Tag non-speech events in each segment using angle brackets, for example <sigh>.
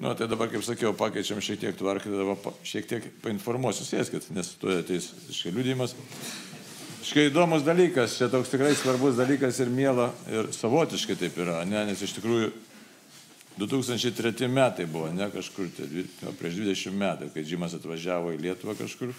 Nu, tai dabar, kaip sakiau, pakeičiam šiek tiek tvarką, tai dabar šiek tiek painformuosiu, sėskit, nes tu ateis iškai liūdimas. Škai įdomus dalykas, čia toks tikrai svarbus dalykas ir mėla, ir savotiškai taip yra, ne, nes iš tikrųjų 2003 metai buvo, ne kažkur, tai, prieš 20 metų, kai Džimas atvažiavo į Lietuvą kažkur.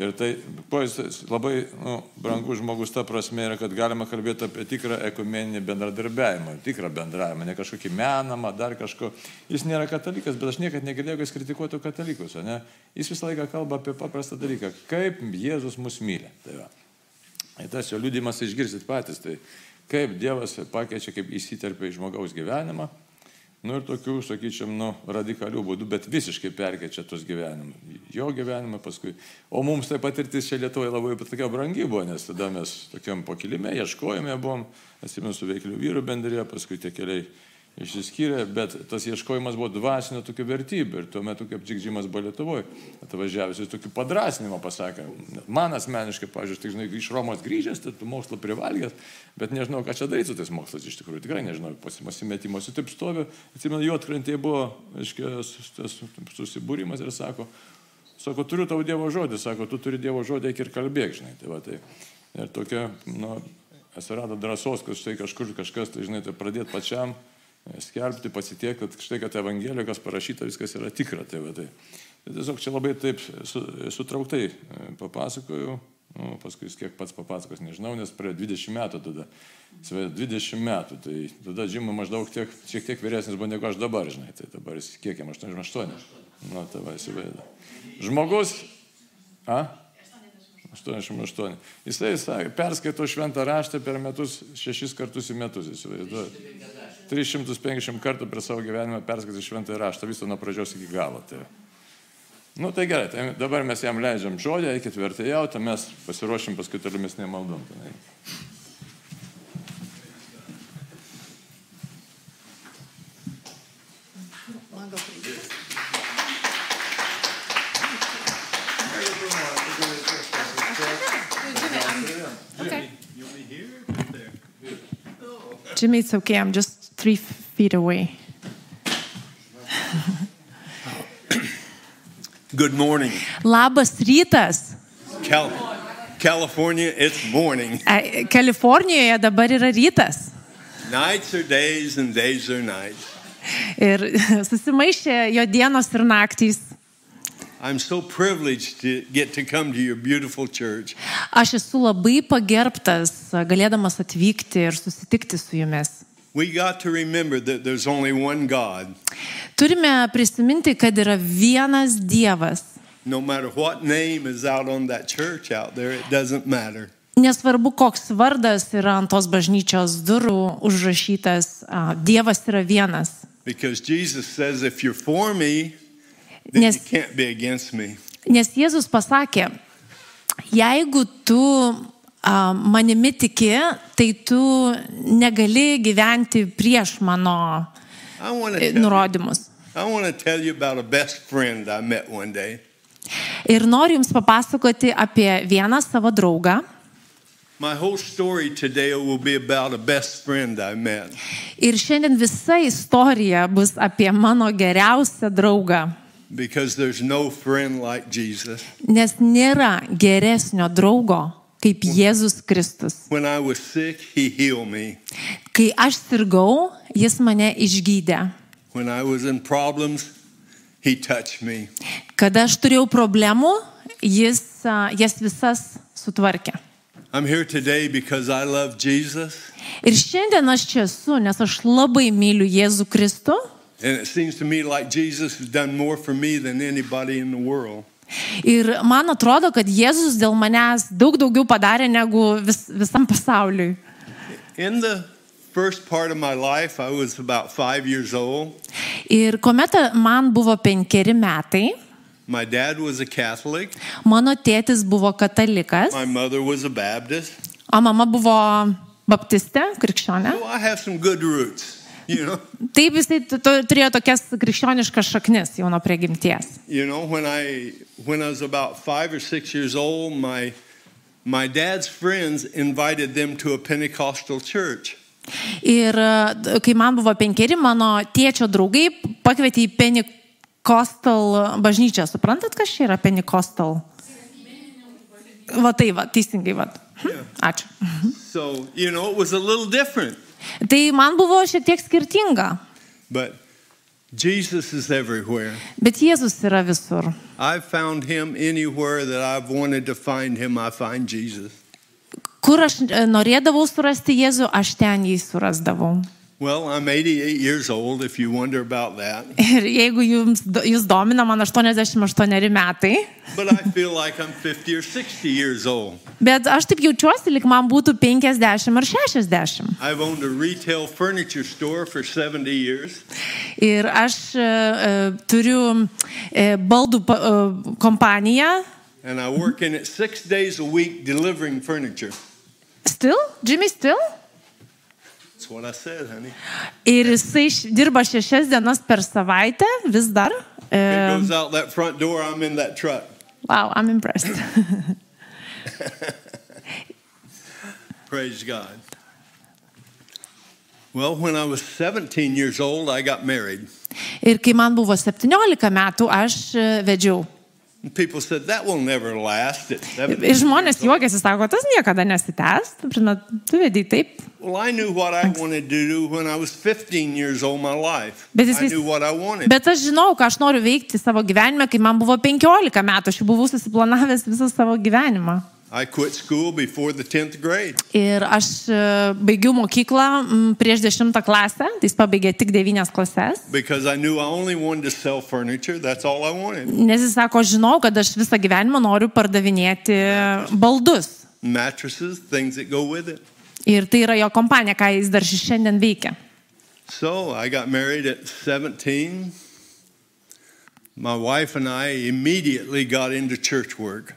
Ir tai, jis labai nu, brangus žmogus ta prasme yra, kad galima kalbėti apie tikrą ekumeninį bendradarbiavimą, tikrą bendravimą, ne kažkokį menamą, dar kažko. Jis nėra katalikas, bet aš niekada negirdėjau, kad jis kritikuotų katalikus. Ne? Jis visą laiką kalba apie paprastą dalyką, kaip Jėzus mus myli. Tai va. Ir tas jo liūdimas išgirsit patys, tai kaip Dievas pakeičia, kaip įsiterpia į žmogaus gyvenimą. Nu ir tokių, sakyčiam, nu, radikalių būdų, bet visiškai perkeičia tos gyvenimą. Jo gyvenimą paskui. O mums tai patirtis čia Lietuvoje labai tokia brangi buvo, nes tada mes tokiam pokilime ieškojome buvom, atsimenu su veiklių vyrų bendrėje, paskui tie keliai išsiskyrė, bet tas ieškojimas buvo dvasinio tokių vertybių. Ir tuo metu, kaip Džikdžimas buvo Lietuvoje, atvažiavęs, jis tokį padrasinimą pasakė. Man asmeniškai, pažiūrėjau, tai žinai, iš Romos grįžęs, tai tu mokslo privalgęs, bet nežinau, ką čia daryti su tais mokslas iš tikrųjų. Tikrai nežinau, pasimetimuose taip stovi. Atsimenu, jo atkrantėje buvo, aiškiai, tas susibūrimas ir sako, sako, turiu tavo Dievo žodį, sako, tu turi Dievo žodį, eik ir kalbėk, žinai. Tai va, tai, ir tokia, nu, atsirado drąsos, kad štai kažkur kažkas, tai žinai, tai pradėti pačiam skelbti, pasitikėti, kad štai, kad Evangelijoje, kas parašyta, viskas yra tikra. Tai, va, tai. tai tiesiog čia labai taip su, sutrauktai e, papasakoju, nu, paskui kiek pats papasakos, nežinau, nes praėjo 20 metų tada. Įsivaizduoju, 20 metų, tai tada žyma maždaug tiek, šiek tiek vyresnis buvo negu aš dabar, žinai, tai dabar jis kiek jam 88. Nu, tai va, įsivaizduoju. Žmogus, a? 88. Jisai sakė, perskaito šventą raštą per metus šešis kartus į metus, įsivaizduoju. 350 kartų per savo gyvenimą perskaitė šventą raštą, visą nuo pradžios iki galo. Tai. Nu tai gerai, tai dabar mes jam leidžiam žodį, eikit vertėjauti, mes pasiruošim paskui tolimesnė maldom. Tai. Okay. You want me here or there? Jimmy, it's okay. I'm just three feet away. Good morning. Labas rytas. Cal- California, it's morning. Kalifornijoje dabar yra rytas. Nights are days and days are nights. Ir <laughs> susimaišė jo dienos ir naktys. I'm so privileged to get to come to your beautiful church. Aš esu labai pagerbtas, galėdamas atvykti ir susitikti su jumis. We got to remember that there's only one God. Turime prisiminti, kad yra vienas Dievas. No matter what name is out on that church out there, it doesn't matter. Nesvarbu, koks vardas yra ant tos bažnyčios durų užrašytas, Dievas yra vienas. Because Jesus says, if you're for me, Nes-. Nes Jėzus pasakė, jeigu tu manimi tiki, tai tu negali gyventi prieš mano e, nurodymus. Ir noriu Jums papasakoti apie vieną savo draugą. Ir šiandien visa istorija bus apie mano geriausią draugą. Because there's no friend like Jesus. Nes nėra geresnio draugo kaip Jėzus Kristus. When I was sick, he healed me. Kai aš sirgau, jis mane išgydė. When I was in problems, he touched me. Kada aš turėjau problemų, jis jas visas sutvarkė. I'm here today because I love Jesus. Ir šiandien aš čia esu, nes aš labai myliu Jėzų Kristų. And it seems to me like Jesus has done more for me than anybody in the world. Ir man atrodo, kad Jėzus dėl manęs daug daugiau padarė negu vis, visam pasauliui. In the first part of my life, I was about five years old. Ir kuomet man buvo penkeri metai, My dad was a Catholic. mano tėtis buvo katalikas, My mother was a Baptist. o mama buvo baptistė, krikščionė. So You know. Taip jisai tu- tu- turėjo tokias krikščioniškas šaknis jau nuo prigimties. You know, when I when I was about five or six years old, my my dad's friends invited them to a Pentecostal church. Ir e, kai man buvo penkeri, mano tėčio draugai pakvietė į Pentecostal bažnyčią. Suprantat, kas čia yra Pentecostal? Va tai, va, teisingai, va. Ačiū. So, you know, it was a little different. Tai man buvo šiek tiek skirtinga. But Jesus is everywhere. Bet Jėzus yra visur. I've found him anywhere that I've wanted to find him, I find Jesus. Kur aš e, norėdavau surasti Jėzų, aš ten jį surasdavau. Well, I'm 88 years old, if you wonder about that. <laughs> Ir jeigu jums, jūs domina, man 88 metai, But I feel like I'm 50 or 60 years old. bet aš taip jaučiuosi, lik man būtų 50 ar 60. I've owned a retail furniture store for 70 years. Ir aš e, turiu e, baldų e, kompaniją. And I work in it six days a week delivering furniture. Still? Jimmy Still? Honey. Ir jisai dirba šešias dienas per savaitę, vis dar. Front door, I'm wow, I'm impressed. <laughs> Praise God. Well, when I was 17 years old, I got married. Ir kai man buvo 17 metų, aš e, vedžiau. Said, that will never last. At 17 Ir žmonės years old." juokiasi, sako, tas niekada nesitęs. Žinai, tu vedai taip. Well, I knew what I wanted to do when I was 15 years old, my life. Bet I wanted. Bet aš žinau, ką aš noriu veikti savo gyvenime, kai man buvo 15 metų. Aš jau buvau susiplanavęs visą savo gyvenimą. I quit school before the 10th grade. Ir aš e, baigiau mokyklą prieš 10 klasę, tai jis pabaigė tik 9 klases. because I knew I only wanted to sell furniture. That's all I wanted. Nes jis sako, žinau, kad aš visą gyvenimą noriu pardavinėti baldus. Ir tai yra jo kompanija, ką jis dar šiandien veikia. So I got married at 17. My wife and I immediately got into church work.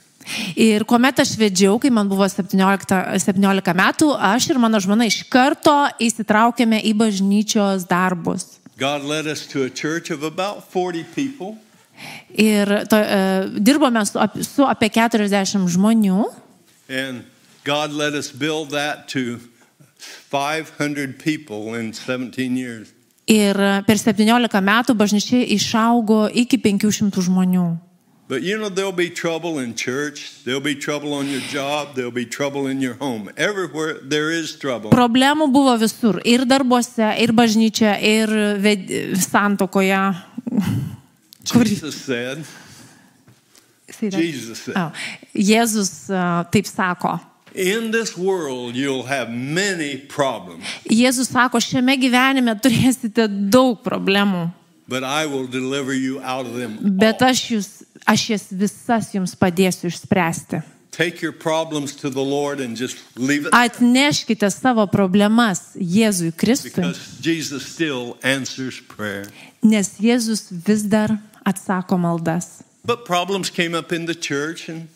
Ir kuomet aš vedžiau, kai man buvo 17, 17 metų, aš ir mano žmona iš karto įsitraukėme į bažnyčios darbus. God led us to a church of about 40 people. Ir to, e, dirbome su, su apie 40 žmonių. And God let us build that to 500 people in 17 years. Ir per 17 metų bažnyčia išaugo iki 500 žmonių. But you know, there'll be trouble in church, there'll be trouble on your job, there'll be trouble in your home. Everywhere there is trouble. Problemų buvo visur. Ir darbuose, ir bažnyčia, ir ved... santokoje. Kur... Jesus said, Jesus said, O, Jėzus a, taip sako. In this world, you'll have many problems, Jėzus sako, šiame gyvenime turėsite daug problemų, but I will deliver you out of them. bet aš, jūs, aš jas visas jums padėsiu išspręsti. Atneškite savo problemas Jėzui Kristui, nes Jėzus vis dar atsako maldas. But problems came up in the church, and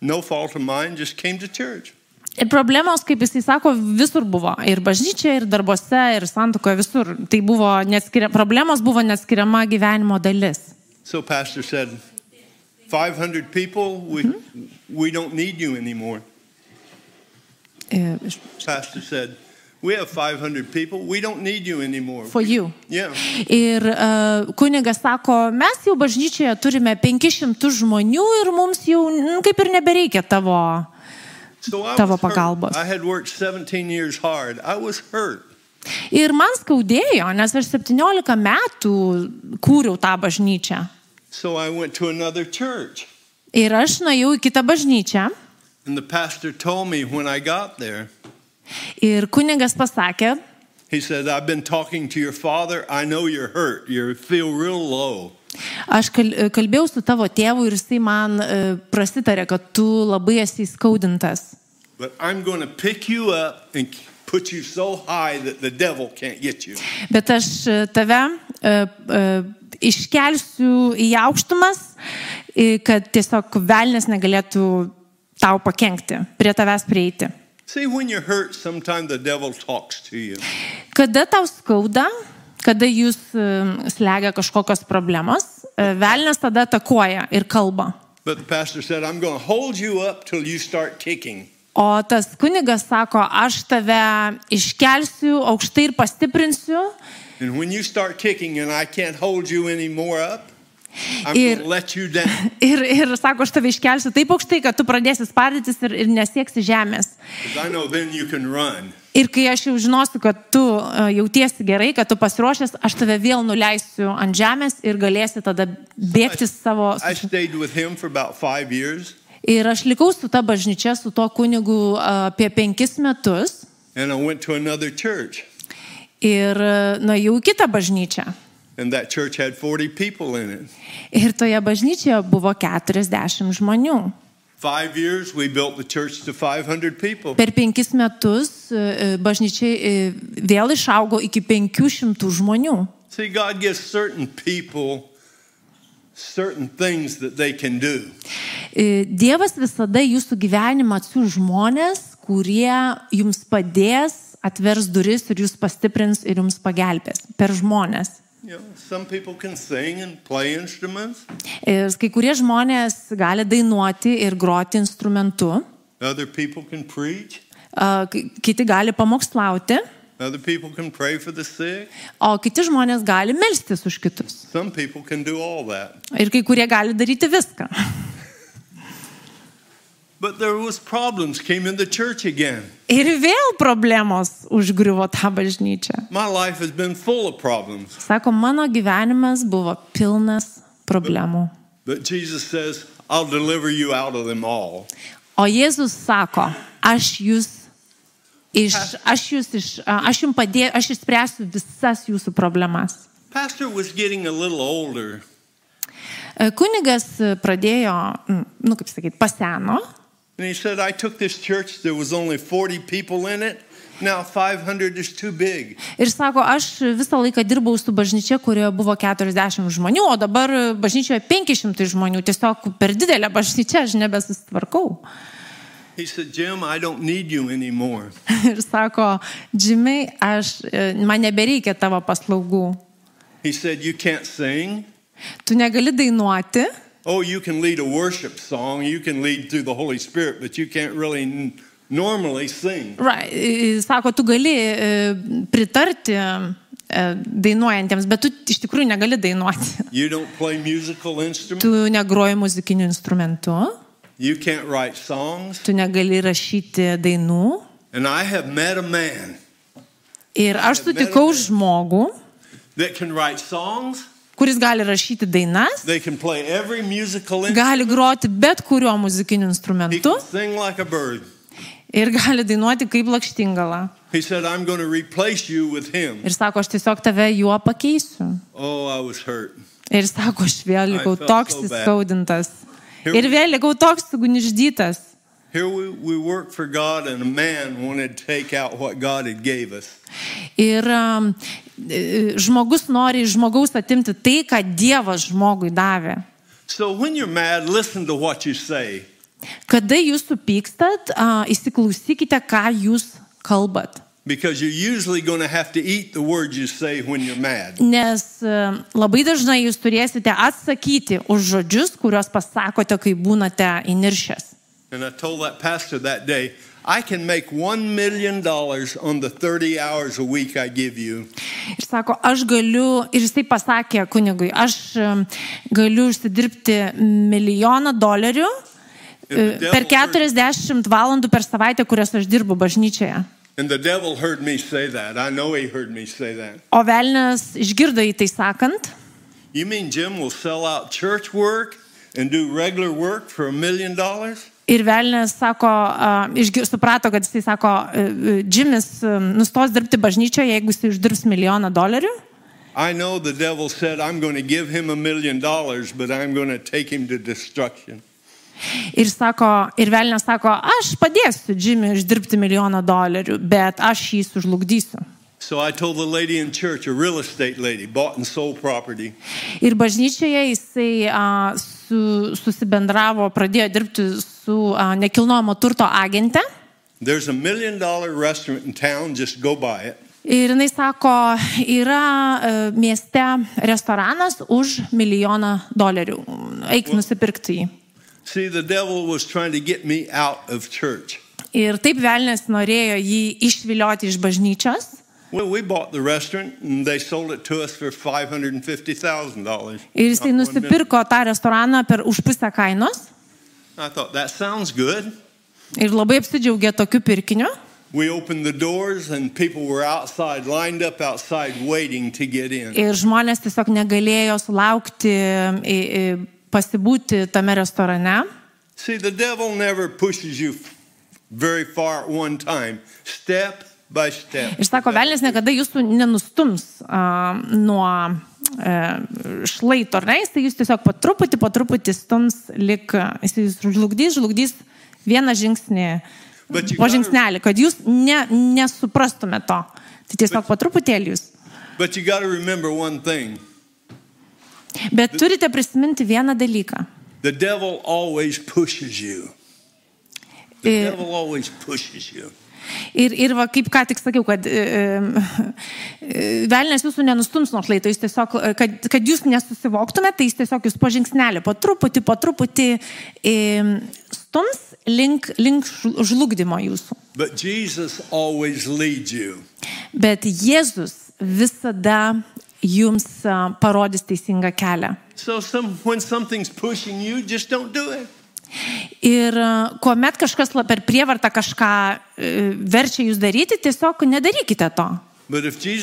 no fault of mine, just came to church. Ir problemos, kaip jisai sako, visur buvo. Ir bažnyčia, ir darbuose, ir santukoje, visur. Tai buvo neskiria, problemos buvo neskiriama gyvenimo dalis. So, Pastor said, 500 people, we, we don't need you anymore. Iš- Pastor said, We have 500 people, we don't need you anymore. For you. Yeah. Ir uh, kunigas sako, mes jau bažnyčioje turime 500 žmonių ir mums jau nu, kaip ir nebereikia tavo. So I, Tavo pagalbos. I had worked 17 years hard. I was hurt. Ir man skaudėjo, nes aš 17 metų kūriau tą bažnyčią. So I went to another church. Ir aš nuėjau į kitą bažnyčią. And the pastor told me when I got there, Ir kunigas pasakė, he said, I've been talking to your father. I know you're hurt. You feel real low. aš kal- kalbėjau su tavo tėvu ir jisai man e, prasitarė, kad tu labai esi įskaudintas. But I'm going to pick you up and put you so high that the devil can't get you. Bet aš e, tave e, e, iškelsiu į aukštumas, kad tiesiog velnės negalėtų tau pakengti, prie tavęs prieiti. See, hurt. Kada tau skauda, kada jūs e, slegia kažkokios problemos, e, velnės tada atakuoja ir kalba. Said. O tas kunigas sako, aš tave iškelsiu aukštai ir pastiprinsiu. And when you start kicking and I can't hold you anymore up, I'm Ir- going to let you down. <laughs> Ir, ir sako, aš tave iškelsiu taip aukštai, kad tu pradėsi spardytis ir, ir nesieksi žemės. Ir kai aš jau žinosiu, kad tu e, jautiesi gerai, kad tu pasiruošęs, aš tave vėl nuleisiu ant žemės ir galėsi tada bėgti savo. Ir aš likau su ta bažnyčia, su tuo kunigu e, apie penkis metus and I went to another church. Ir nuėjau į kitą bažnyčią. And that church had 40 people in it. Ir toje bažnyčioje buvo 40 žmonių. Five years, we built the church to 500 people. Per penkis metus e, e, bažnyčiai e, vėl išaugo iki 500 žmonių. See, God gives certain people certain things that they can do. Dievas visada jūsų gyvenimą atsiūs žmonės, kurie jums padės, atvers duris ir jūs pastiprins ir jums pagelbės. Per žmonės. You know, some people can sing and play instruments. Ir kai kurie žmonės gali dainuoti ir groti instrumentu, Other people can preach. a, k- kiti gali pamokslauti, Other people can pray for the sick. o kiti žmonės gali melstis už kitus. Some people can do all that. Ir kai kurie gali daryti viską. <laughs> But there was problems came in the church again. Ir vėl problemos užgriuvo tą bažnyčią. My life has been full of problems. Sako, mano gyvenimas buvo pilnas problemų. But Jesus says, I'll deliver you out of them all. O Jėzus sako, aš jūs, iš, aš jūs, iš, aš jums padėsiu, aš išspręsiu visas jūsų problemas. Pastor was getting a little older. E, Kunigas pradėjo, mm, nu kaip sakyti, paseno And he said, I took this church, there was only 40 people in it. Now 500 is too big. ir sako, aš visą laiką dirbau su bažnyčia, kurioje buvo 40 žmonių, o dabar bažnyčioje 500 žmonių. Tiesiog per didelę bažnyčią aš nebesusitvarkau. He said, Jim, I don't need you anymore. <laughs> Ir sako, Džimai, e, man nebereikia tavo paslaugų. He said, You can't sing. Tu negali dainuoti. Oh, you can lead a worship song, you can lead through the Holy Spirit, but you can't really normally sing. Right. e, Sako, tu gali e, pritarti e, dainuojantiems, bet tu iš tikrųjų negali dainuoti. <laughs> Tu negroji muzikiniu instrumentu, tu negali rašyti dainų. Ir aš sutikau žmogų, songs, kuris gali rašyti dainas, gali groti bet kuriuo muzikiniu instrumentu like ir gali dainuoti kaip lakštingala. He said, I'm going to replace you with him. Ir sako, aš tiesiog tave juo pakeisiu. Oh. Ir sako, aš vėl likau toks so įskaudintas. Here Ir vėl likau toks sugniždytas. Here we, we worked for God, and a man wanted to take out what God had gave us. Ir um, žmogus nori iš žmogaus atimti tai, ką Dievas žmogui davė. So when you're mad. Kada jūs supykstat, a, įsiklausykite, ką jūs kalbat. Because you're usually going to have to eat the words you say when you're mad. Nes e, labai dažnai jūs turėsite atsakyti už žodžius, kuriuos pasakote, kai būnate įniršęs. And I told that pastor that day, I can make $1 million on the 30 hours a week I give you. Ir sako, aš galiu, ir jisai pasakė kunigui, aš e, galiu užsidirbti milijoną dolerių e, per 40 valandų per savaitę, kurias aš dirbu bažnyčioje. And the devil heard me say that. I know he heard me say that. O velnas išgirdo į tai sakant, You mean Jim will sell out church work and do regular work for a million dollars? Ir velnės sako, išgir, suprato, kad jisai sako, uh, Džimis uh, nustos dirbti bažnyčioje, jeigu jisai uždirbs milijoną dolerių. I know the devil said, I'm going to give him a million dollars, but I'm going to take him to destruction. Ir, sako, ir velnės sako, aš padėsiu Džimiui uždirbti milijoną dolerių, bet aš jį sužlugdysiu. So I told the lady in church, a real estate lady, bought and sold property. Ir bažnyčioje jisai uh, su, susibendravo, pradėjo dirbti su uh, nekilnojamo turto agente. There's a million dollar restaurant in town, just go by it. Ir jinai sako, yra uh, mieste restoranas už milijoną dolerių. Eik nusipirkti jį. See, the devil was trying to get me out of church. Ir taip velnės norėjo jį išvilioti iš bažnyčios. Well, we bought the restaurant and they sold it to us for $550,000. Ir jisai nusipirko tą restoraną per už pusę kainos. Thought that sounds good. Ir labai apsidžiaugė tokiu pirkiniu. We opened the doors and people were outside, lined up outside, waiting to get in. Ir žmonės tiesiog negalėjo sulaukti pasibūti tame restorane. See, the devil never pushes you very far at one time, step by step. Ir sako, velnės niekada jūsų nenustums a, nuo šlaito, ar ne? Jis tai jūs tiesiog po truputį, po truputį stums, lik, jis jūs žlugdys, žlugdys vieną žingsnį, po žingsnelį, kad jūs ne, nesuprastumėte to. Tai tiesiog po truputėlį jūs. But Bet turite prisiminti vieną dalyką. the devil always pushes you. The Ir, devil always pushes you. Ir, ir va, kaip ką tik sakiau, kad e, e, velnės jūsų nenustums nuo šlaito, jis tiesiog, e, kad, kad jūs nesusivoktumėte, tai jis tiesiog jūs po žingsnelį, po truputį, po truputį e, stums link, link žlugdymo jūsų. But Jesus always leads you. Bet Jėzus visada jums a, parodys teisingą kelią. So some, when something's pushing you, just don't do it. Ir a, kuomet kažkas per prievartą kažką e, verčia jūs daryti, tiesiog nedarykite to. Ministry.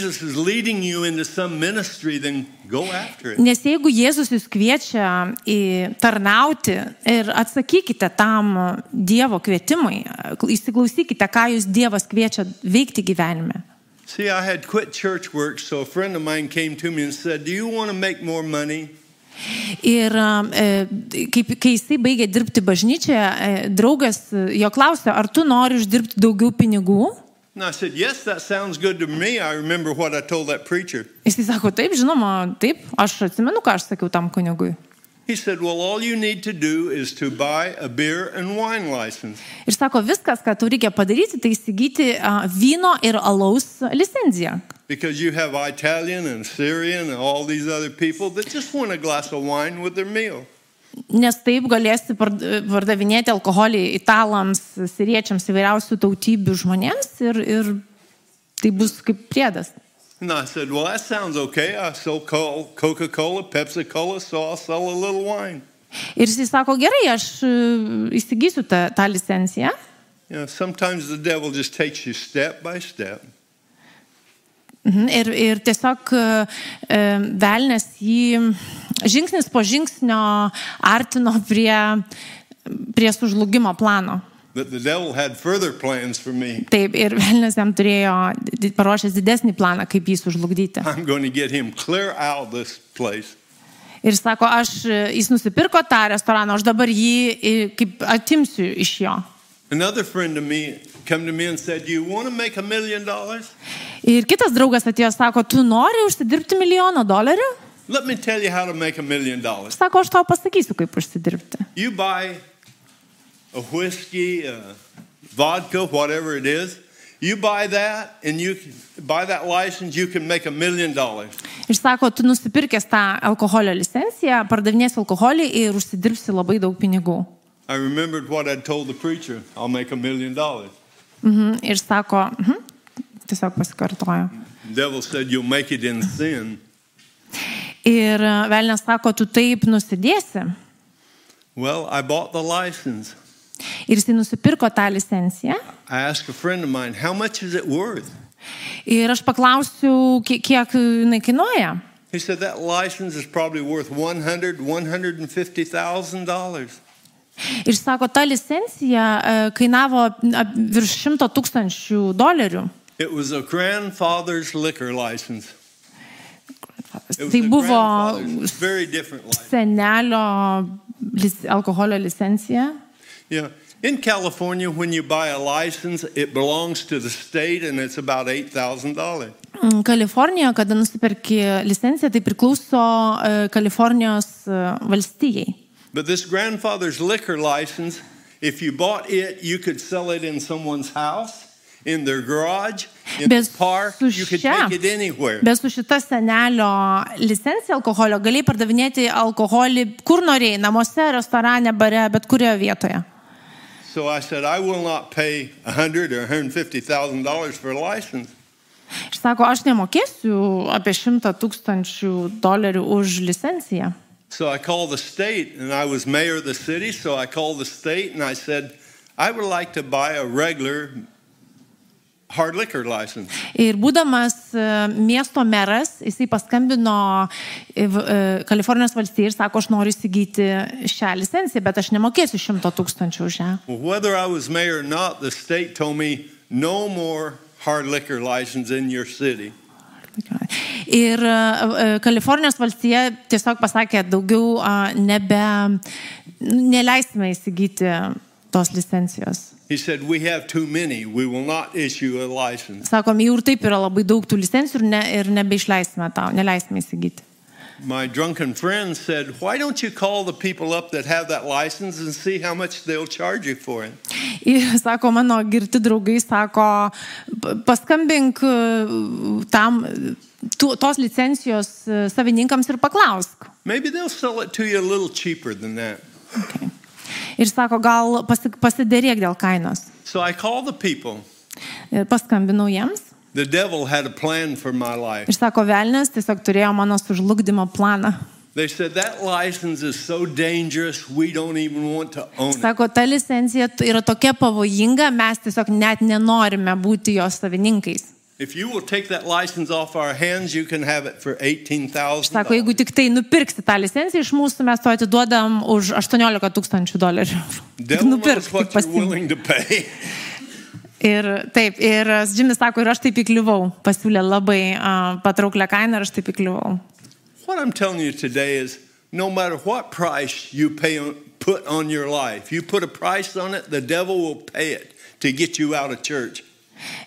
Nes jeigu Jėzus jūs kviečia į tarnauti ir atsakykite tam Dievo kvietimui, įsiklausykite, ką jūs Dievas kviečia veikti gyvenime. See, I had quit church work, so a friend of mine came to me and said, Do you want to make more money? Ir e, kaip, kai jisai baigė dirbti bažnyčioje, e, draugas jo klausė, ar tu nori uždirbti daugiau pinigų? Said, Yes. Jisai sako, taip, žinoma, taip, aš atsimenu, ką aš sakiau tam kunigui. He said, Well, all you need to do is to buy a beer and wine license. Ir sako, viskas, ką tau reikia padaryti, tai įsigyti vyno ir alaus licenciją. Because you have Italian and Syrian and all these other people that just want a glass of wine with their meal. Nes taip galėsi pard- pardavinėti alkoholį italams, siriečiams, įvairiausių tautybių žmonėms ir, ir tai bus kaip priedas. And I said, Well, that sounds okay. I sell Coca Cola, Pepsi Cola, so I'll sell a little wine. Ir jis sako, gerai, aš e, įsigysiu tą, tą licenciją. You know, sometimes the devil just takes you step by step. Mhm, Ir, ir tiesiog e, e, velnės jį žingsnis po žingsnio artino prie, prie sužlugimo plano. Taip, ir velnės jam turėjo paruošęs didesnį planą, kaip jį sužlugdyti. Ir sako, aš, e, jis nusipirko tą restoraną, aš dabar jį kaip atimsiu iš jo. Another friend of me come to me and said, "You want to make a million dollars? Ir kitas draugas atėjo, sako, tu nori užsidirbti milijoną dolerių? Let me tell you how to make a million dollars. Sako, aš tau pasakysiu, kaip užsidirbti. You buy a whiskey, a vodka, whatever it is. You buy that, and you can, buy that license. You can make a million dollars. Ir sako, tu nusipirkęs tą alkoholio licenciją, pardavinėsi alkoholį ir užsidirbsi labai daug pinigų. I remembered what I'd told the preacher. I'll make a million dollars. Mhm. Ir sako, mhm. tiesiog pasikartojo. The devil said, "You'll make it in sin." Ir e, velnės sako, tu taip nusidėsi. Well, I bought the license. Ir jisai nusipirko tą licenciją. I asked a friend of mine, "How much is it worth?" Ir aš paklausiu, kiek, kiek jinai kainuoja. He said that license is probably worth 100, 150,000 dollars. Ir sako, ta licencija e, kainavo virš šimto tūkstančių dolerių. It was a grandfather's liquor license. It was Tai buvo senelio alkoholio licencija. Yeah. In California, when you buy a license, it belongs to the state and it's about $8,000. Mm, Kalifornijoje, kada nusipirki licenciją, tai priklauso e, Kalifornijos e, valstijai. But this grandfather's liquor license, if you bought it, you could sell it in someone's house, in their garage, in Bet the park. su You could šia- take it anywhere. Bet su šita senelio licencija alkoholio galėjai pardavinėti alkoholį kur norėjai - namuose, restorane, bare, bet kurioje vietoje. So I said, I will not pay a hundred or $150,000 for a license. Ir sako, aš nemokėsiu apie šimtą tūkstančių dolerių už licenciją. So I called the state, and I was mayor of the city. So I called the state and I said, I would like to buy a regular hard liquor license. Ir būdamas e, miesto meras, jisai paskambino e, Kalifornijos valstijai ir sako, aš noriu įsigyti šią licenciją, bet aš nemokėsiu šimto tūkstančių už ją. Whether I was mayor or not, the state told me no more hard liquor license in your city. Ir e, e, Kalifornijos valstija tiesiog pasakė, daugiau nebe, neleisime įsigyti tos licencijos. He said, We have too many. We will not issue a license. Sakom, jau ir taip yra labai daug tų licencijų ir, ne, ir nebeišleisime tau, neleisime įsigyti. My drunken friend said, Why don't you call the people up that have that license and see how much they'll charge you for it? Ir sako, mano girti draugai sako, "Pa- paskambink e, tam, tu, tos licencijos e, savininkams ir paklausk. Maybe they'll sell it to you a little cheaper than that. Okay. Ir sako, gal pasi, pasidėrėk dėl kainos. So I called the people. Ir paskambinau jiems. The devil had a plan for my life. Ir sako, velnės tiesiog turėjo mano sužlugdymo planą. They said, That license is so dangerous, we don't even want to own it. Sako, ta licencija yra tokia pavojinga, mes tiesiog net nenorime būti jos savininkais. If you will take that license off our hands, you can have it for Sako, jeigu $18,000. tik tai nupirksi tą licenciją iš mūsų, mes to atiduodam už 18 tūkstančių dolerių. Tik nupirk, tik what willing to pay. Ir taip, ir Džimis sako, ir aš taip įkliuvau, pasiūlė labai uh, patrauklę kainą ir aš taip įkliuvau. What I'm telling you today is no matter what price you pay on, put on your life, you put a price on it, the devil will pay it to get you out of church.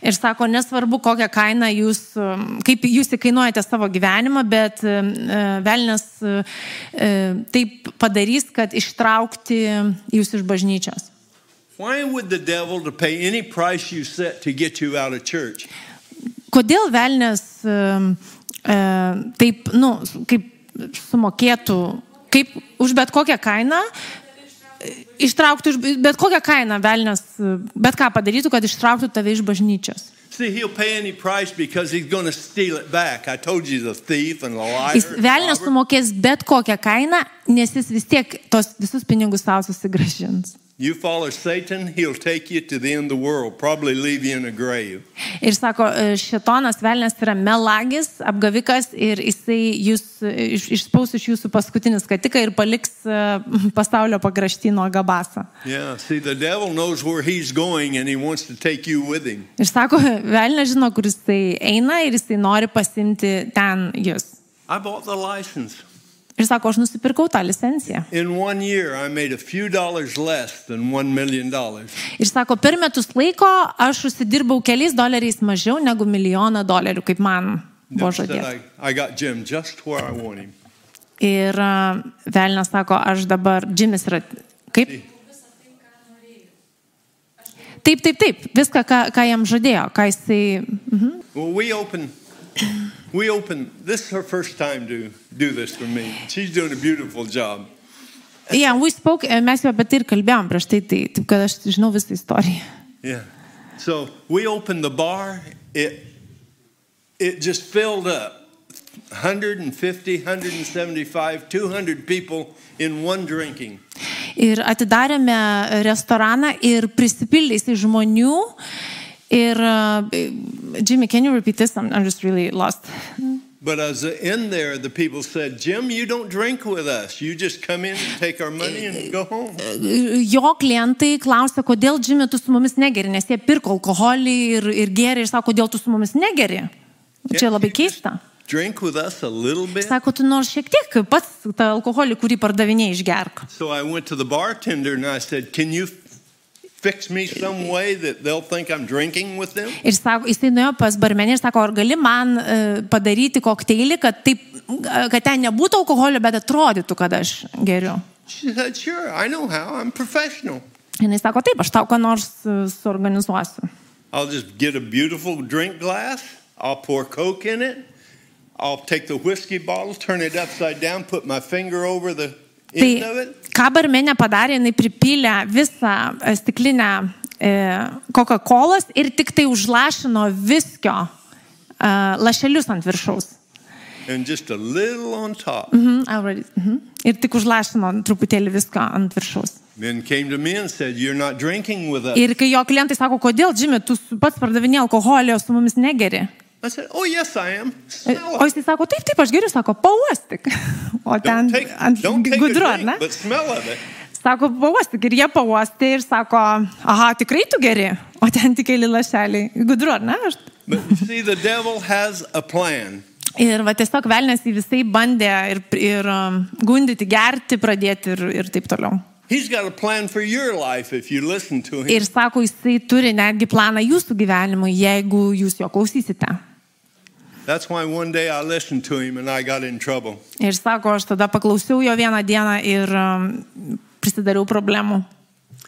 Ir sako, nesvarbu, kokią kainą jūs, um, kaip jūs įkainuojate savo gyvenimą, bet um, e, velnės e, e, taip padarys, kad ištraukti jūs iš bažnyčios. Why would the devil to pay any price you set to get you out of church? Kodėl velnės um, taip, nu, kaip sumokėtų, kaip už bet kokią kainą, ištrauktų iš, bet kokią kainą velnės, bet ką padarytų, kad ištrauktų tave iš bažnyčios. See, he'll pay any price because he's going to steal it back. I told you the thief and the liar. Jis velnės sumokės bet kokią kainą, nes jis vis tiek tos visus pinigus savo susigražins. You follow Satan, he'll take you to the end of the world, probably leave you in a grave. Ir sako, e, šitonas velnės yra melagis, apgavikas ir jisai jūs e, iš, išspaus iš jūsų paskutinį skatiką ir paliks e, <laughs> pasaulio pakrašty nuo gabasą. Yeah, see, the devil knows where he's going and he wants to take you with him. Ir sako, <laughs> velnės žino, kur jisai eina ir jisai nori pasimti ten jūs. I bought the license. Ir sako, aš nusipirkau tą licenciją. In one year, I made a few dollars less than $1 million. Ir sako, per metus laiko aš užsidirbau keliais doleriais mažiau negu milijoną dolerių, kaip man buvo žadėta. Ir Velnas sako, aš dabar, Džimis yra, kaip? Taip, taip, taip, viską, ką, ką jam žadėjo, ką jisai... Mhm. Well, we open, we open, this is her first time to do this for me. She's doing a beautiful job. Yeah, we spoke, e, mes jau apie tai ir kalbėjom prieš tai, tai taip kad aš žinau visą istoriją. Yeah. So we opened the bar. It, it just filled up. 150, 175, 200 people in one drinking. Ir atidarėme restoraną ir prisipildė jisai žmonių. Ir, uh, Jimmy, can you repeat this? I'm, I'm just really lost. But as in there, the people said, Jim, you don't drink with us. You just come in and take our money and go home. <laughs> Jo klientai klausia, kodėl Džimi tu su mumis negeri, nes jie pirko alkoholį ir, ir gėrė ir sako, kodėl tu su mumis negeri. Čia labai keista. Drink with us a little bit. Sako, tu nors šiek tiek pats tą alkoholį, kurį pardavinėjai, išgerk. So I went to the bartender and I said, Can you fix me some eh, eh. way that they'll think I'm drinking with them? Ir sako, jisai nuėjo pas barmenį ir sako, ar gali man e, padaryti kokteilį, kad, taip, kad ten nebūtų alkoholio, bet atrodytų, kad aš geriu. She said, Sure, I know how. I'm professional. Ir jis sako, taip, aš tau ką nors suorganizuosiu. I'll just get a beautiful drink glass. I'll pour Coke in it. I'll take the whiskey bottle, turn it upside down, put my finger over the Tai end of it. Ką barmenė padarė, jinai pripylė visą e, stiklinę e, Coca-Cola ir tik tai užlašino viskio e, lašelius ant viršaus. Top. Mhm, already, mhm. Ir tik užlašino truputėlį visko ant viršaus. Said. Ir kai jo klientai sako, kodėl, Džimi, tu pats pardavinė alkoholį, o su mumis negeri. I said, Oh, yes, I am. E, O jis sako, taip, taip, aš geriu, sako, pauostik. <laughs> O ten take, ant gudru, ar ne? Sako, pauostik. Ir jie pauostė ir sako, aha, tikrai tu geri. O ten tik keli lašeliai. Gudru, ar ne? Aš... See, the devil has a plan. Ir va tiesiog velnės į visai bandė ir, ir um, gundyti, gerti, pradėti ir, ir taip toliau. Ir sako, jisai turi netgi planą jūsų gyvenimui, jeigu jūs jo klausysite. That's why one day I listened to him and I got in trouble. Ir sako, aš tada paklausiau jo vieną dieną ir um, prisidariau problemų.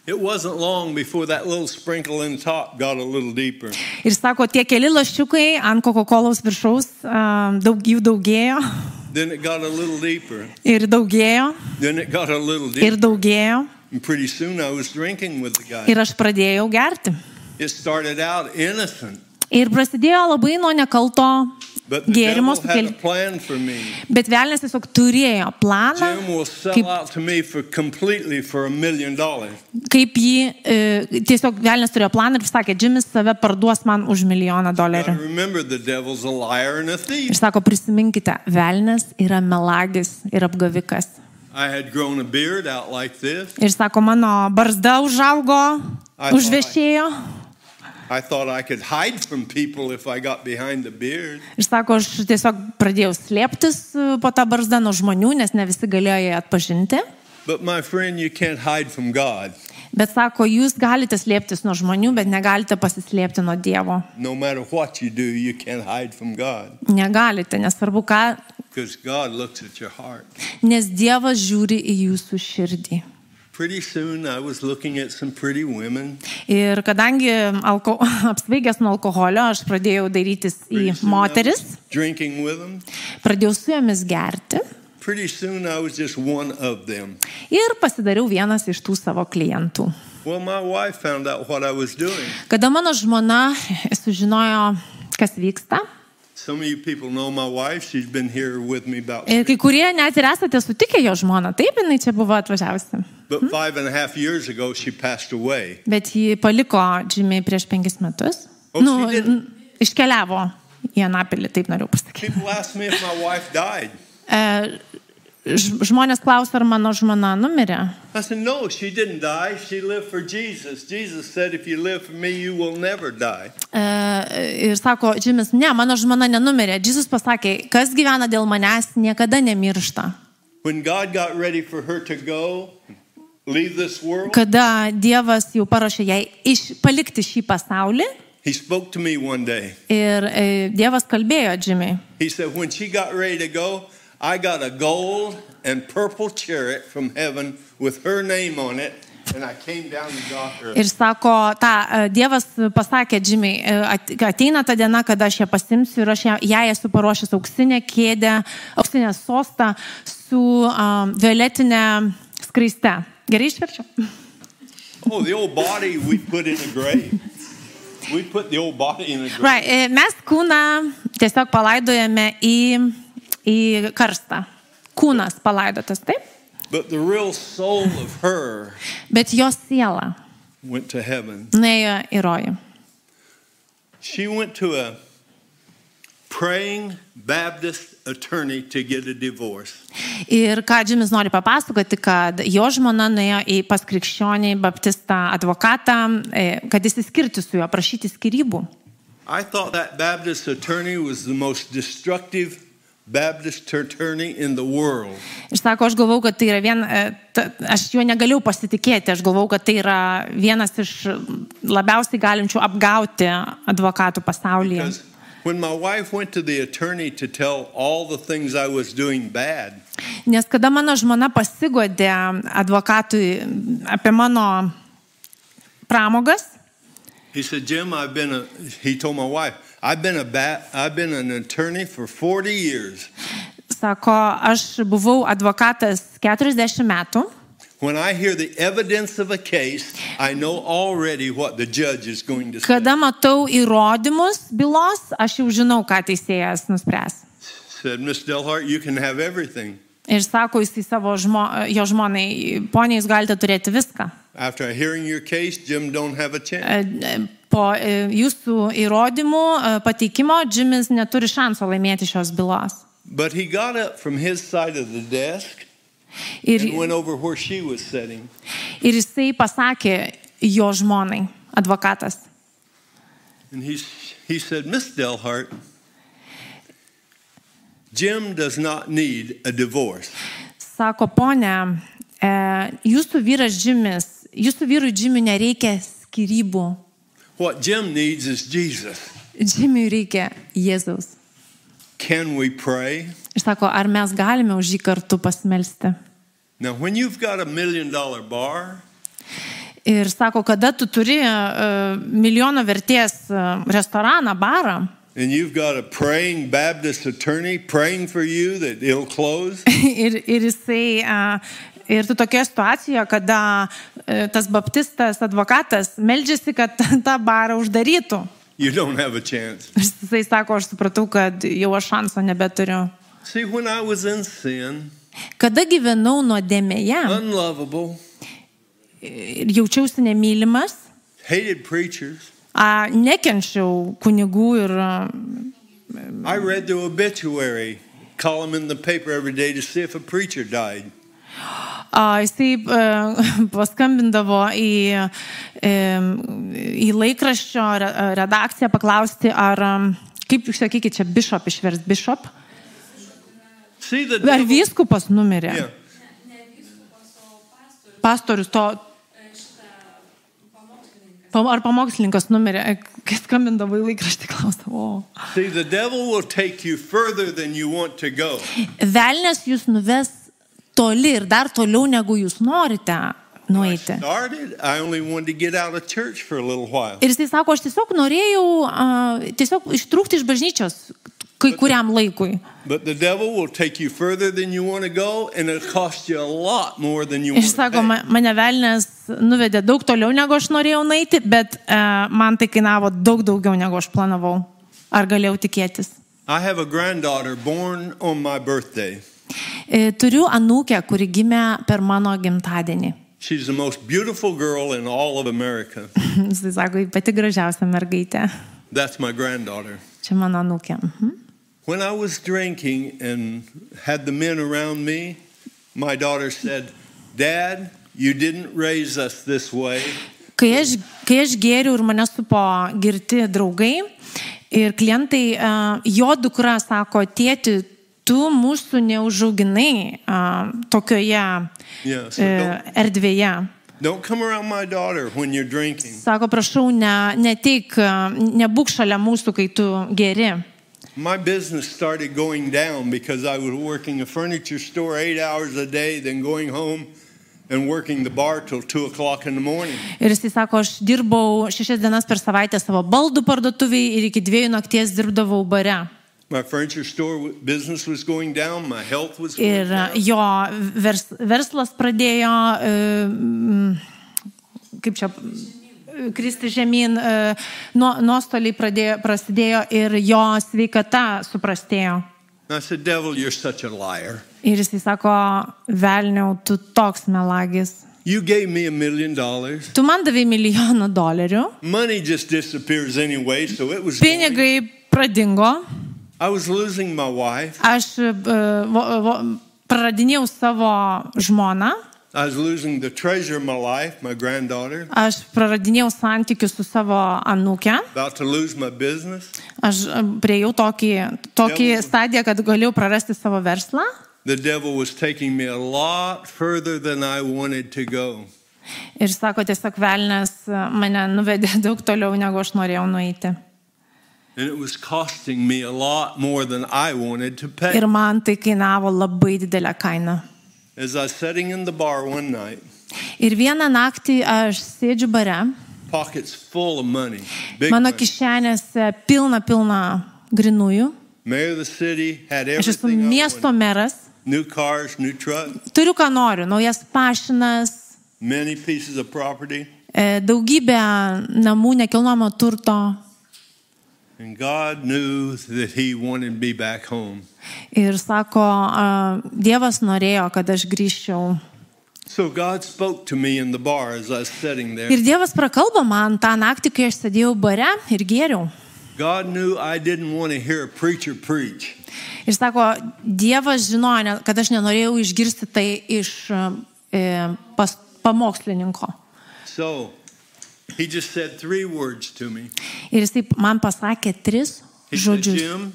It wasn't long before that little sprinkle in top got a little deeper. Ir sako, tie keli lašiukai ant Coca-Cola viršaus, um, daug jų daugėjo Then it got a little deeper. ir daugėjo Then it got a little ir deeper. daugėjo. And pretty soon I was drinking with the guy. Ir aš pradėjau gerti. It started out innocent, Ir prasidėjo labai nuo nekalto for me. Bet velnės tiesiog turėjo planą, kaip, kaip jį, e, tiesiog velnės turėjo planą ir sakė, Džimis save parduos man už milijoną dolerių. Ir sako, prisiminkite, velnės yra melagis ir apgavikas. Like. Ir sako, mano barzda užaugo, užvešėjo. I thought I could hide from people if I got behind the beard. Ir sako, aš tiesiog pradėjau slėptis e, po tą barzdą nuo žmonių, nes ne visi galėjo ją atpažinti. But my friend, you can't hide from God. Bet sako, jūs galite slėptis nuo žmonių, bet negalite pasislėpti nuo Dievo. No matter what you do, you can't hide from God Negalite, nesvarbu ką, because God looks at your heart. nes Dievas žiūri į jūsų širdį. Ir kadangi alko, <laughs> apsvaigęs nuo alkoholio, aš pradėjau darytis į moteris, pradėjau su jomis gerti. Pretty soon, I was just one of them. ir pasidariau vienas iš tų savo klientų. Kada mano žmona sužinojo, kas vyksta, Some of you people know my wife. She's been here with me about. ir kai kurie net ir esate sutikę jo žmoną, taip jinai čia buvo atvažiavusi. But five and a half years ago, she passed away. Bet ji paliko žymiai prieš penkis metus. O, Nu, iškeliavo į Anapilį, taip noriu pasakyti. Žmonės klausia, ar mano žmona numirė. Said, No, Jesus. Jesus said, me. E, ir sako, Džimis, ne, mano žmona nenumirė. Jėzus pasakė, kas gyvena dėl manęs, niekada nemiršta. Go, world, Kada Dievas jau paruošė jai iš, palikti šį pasaulį He spoke to me one day. ir e, Dievas kalbėjo Džimiai. He said, When she got ready to go, I got a gold and purple chariot from heaven with her name on it, and I came down and got her. Ir sako, ta, e, Dievas pasakė Džimiai, e, at- ateina ta diena, kada aš ją pasimsiu ir aš ją, jai esu paruošęs auksinę kėdę, auksinę sostą su um, violetinė skraiste. Gerai išverčiu? Oh, the old body we put in a grave. We put the old body in a grave. Right. e, Mes kūną tiesiog palaidojame į, į karstą. Kūnas palaidotas, taip? But the real soul of her Bet jos siela went to heaven. nuėjo į rojų. She went to a praying Baptist attorney to get a divorce. Ir ką Džimis nori papasakoti, kad jo žmona nuėjo į pas krikščionį baptistą advokatą, e, kad įsiskirti su juo, prašyti skirybų. I thought that Baptist attorney was the most destructive Ir sako, aš galvau, kad tai yra vien, e, ta, aš juo negalėjau pasitikėti, aš galvau, kad tai yra vienas iš labiausiai galinčių apgauti advokatų pasaulyje. Because when my wife went to the attorney to tell all the things I was doing bad, Nes kada mano žmona pasigodė advokatui apie mano pramogas, he said, Jim, I've been a, he told my wife, I've been a bat, I've been an attorney for 40 years. Sako, aš buvau advokatas 40 metų. When I hear the evidence of a case, I know already what the judge is going to say. Kada matau įrodymus bylos, aš jau žinau, ką teisėjas nuspręs. Said, Miss Delhart, you can have everything. Ir sako jisai savo žmo, jo žmonai, ponia, jūs galite turėti viską. After hearing your case, Jim don't have a chance. Po e, jūsų įrodymų e, pateikimo Džimis neturi šanso laimėti šios bylos. But he got up from his side of the desk Ir, and went over where she was sitting. ir jisai pasakė jo žmonai, advokatas. And he, he said, Miss Delhart, Jim does not need a divorce. Sako, ponia, e, jūsų vyras Džimis, jūsų vyrui Džimiui nereikia skirybų. What Jim needs is Jesus. Džimiui reikia Jėzaus. Can we pray? Ir sako, ar mes galime už jį kartu pasimelsti? Now, when you've got a million dollar bar, Ir sako, kada tu turi uh, milijono vertės uh, restoraną, barą, and you've got a praying Baptist attorney praying for you that it'll close, <laughs> ir, ir jisai, uh, ir tu tokia situacija, kada uh, tas baptistas advokatas meldžiasi, kad <laughs> tą barą uždarytų. you don't have a chance. Ir jisai sako, aš supratau, kad jau aš šanso nebeturiu. See, sin, Kada gyvenau nuodėmėje ir jaučiausi nemylimas, a, nekenčiau kunigų ir I read the obituary column in the paper every day to see if a preacher died. Jisai a, <laughs> paskambindavo į, em, į laikraščio re- redakciją paklausti, ar, kaip jūs sakykite, čia bishop išvers bishop, ar vyskupas numirė. Pastorius to. Ar pamokslininkas numirė, kai skambindavo į laikraštį, klausdavo. Velnes jūs nuves toli ir dar toliau, negu jūs norite nueiti. Ir jisai sako, aš tiesiog norėjau a, tiesiog ištrūkti iš bažnyčios kai kuriam laikui. But the devil will take you further than you want to go, and it'll cost you a lot more than you Ir sako, mane velnės nuvedė daug toliau, negu aš norėjau nueiti, bet a, man tai kainavo daug daugiau, negu aš planavau. Ar galėjau tikėtis? I have a granddaughter born on my birthday. E, Turiu anūkę, kuri gimė per mano gimtadienį. She's the most beautiful girl in all of America. <laughs> Jisai sako, "Ji pati gražiausia mergaitė. That's my granddaughter. Čia mano anūkė. Mhm. When I was drinking and had the men around me, my daughter said, Dad, you didn't raise us this way. Kai aš, kai aš gėriau ir mane supo girti draugai ir klientai, a, jo dukra sako, tėti, tu mūsų neužauginai a, tokioje Yeah, so don't, erdvėje. don't come around my daughter when you're drinking. Sako, prašau, ne, neteik, nebūk šalia mūsų, kai tu geri. My business started going down because I was working a furniture store eight hours a day, then going home and working the bar till two o'clock in the morning. Ir jisai sako, aš dirbau šešias dienas per savaitę savo baldų parduotuviai ir iki dviejų nakties dirbdavau bare. My furniture store w- business was going down, my health was going Ir jo vers, verslas pradėjo, e, kaip čia, kristi žemyn, e, nuo- nuostoliai pradėjo, prasidėjo ir jo sveikata suprastėjo. Said, Devil. Ir jisai sako, velniau, tu toks melagis. Tu man davai milijoną dolerių, anyway, so pinigai pradingo, I was losing my wife. aš e, vo, praradinėjau savo žmoną, I was losing the treasure of my life, my granddaughter. aš praradinėjau santykius su savo anūke. About to lose my business. Aš e, priejau tokį, tokį Devil- stadiją, kad galėjau prarasti savo verslą. The devil was taking me a lot further than I wanted to go. Ir sako, tiesiog velnės e, mane nuvedė daug toliau, negu aš norėjau nueiti. Ir man tai kainavo labai didelę kainą. As I was sitting in the bar one night, Ir vieną naktį aš sėdžiu bare, pockets full of money, mano kišenėse pilna, pilna grinųjų, mayor of the city, had Aš esu miesto meras, New cars, new turiu ką noriu, naujas pašinas, many pieces of property. e, daugybę namų nekilnojamo turto. Ir sako, a, Dievas norėjo, kad aš grįžčiau. So God spoke to me in the bar as I was sitting there. Ir Dievas prakalbo man tą naktį, kai aš sėdėjau bare ir gėriau. God knew I didn't want to hear a preacher preach. Ir sako, Dievas žinojo, ne- kad aš nenorėjau išgirsti tai iš e, pas, pamokslininko. So Ir jisai man pasakė tris said, žodžius.